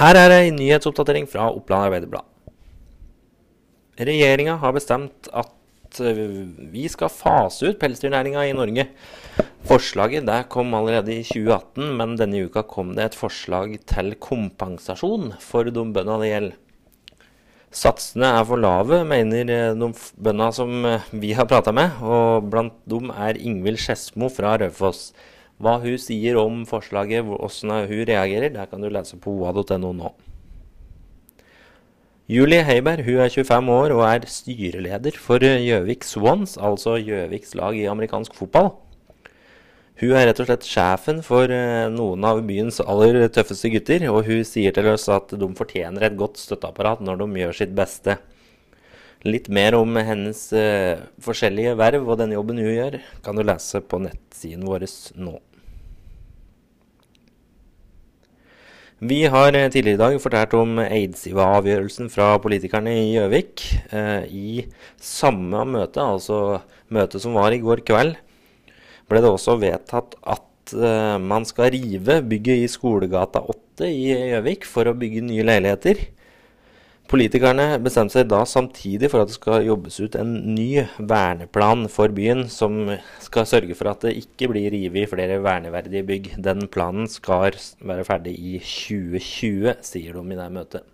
Her er ei nyhetsoppdatering fra Oppland Arbeiderblad. Regjeringa har bestemt at eh, vi skal fase ut pelsdyrnæringa i Norge. Forslaget der kom allerede i 2018, men denne uka kom det et forslag til kompensasjon for de bøndene det gjelder. Satsene er for lave, mener eh, de bøndene som eh, vi har prata med, og blant dem er Ingvild Skedsmo fra Raufoss. Hva hun sier om forslaget, hvordan hun reagerer, det kan du lese på oa.no nå. Julie Heiberg hun er 25 år og er styreleder for Gjøvik Swans, altså Gjøviks lag i amerikansk fotball. Hun er rett og slett sjefen for eh, noen av byens aller tøffeste gutter, og hun sier til oss at de fortjener et godt støtteapparat når de gjør sitt beste. Litt mer om hennes uh, forskjellige verv og den jobben hun gjør, kan du lese på nettsiden vår nå. Vi har eh, tidligere i dag fortalt om Eidsiva-avgjørelsen fra politikerne i Gjøvik. Eh, I samme møte, altså møtet som var i går kveld, ble det også vedtatt at eh, man skal rive bygget i Skolegata 8 i Gjøvik for å bygge nye leiligheter. Politikerne bestemte seg da samtidig for at det skal jobbes ut en ny verneplan for byen, som skal sørge for at det ikke blir revet flere verneverdige bygg. Den planen skal være ferdig i 2020, sier de i det møtet.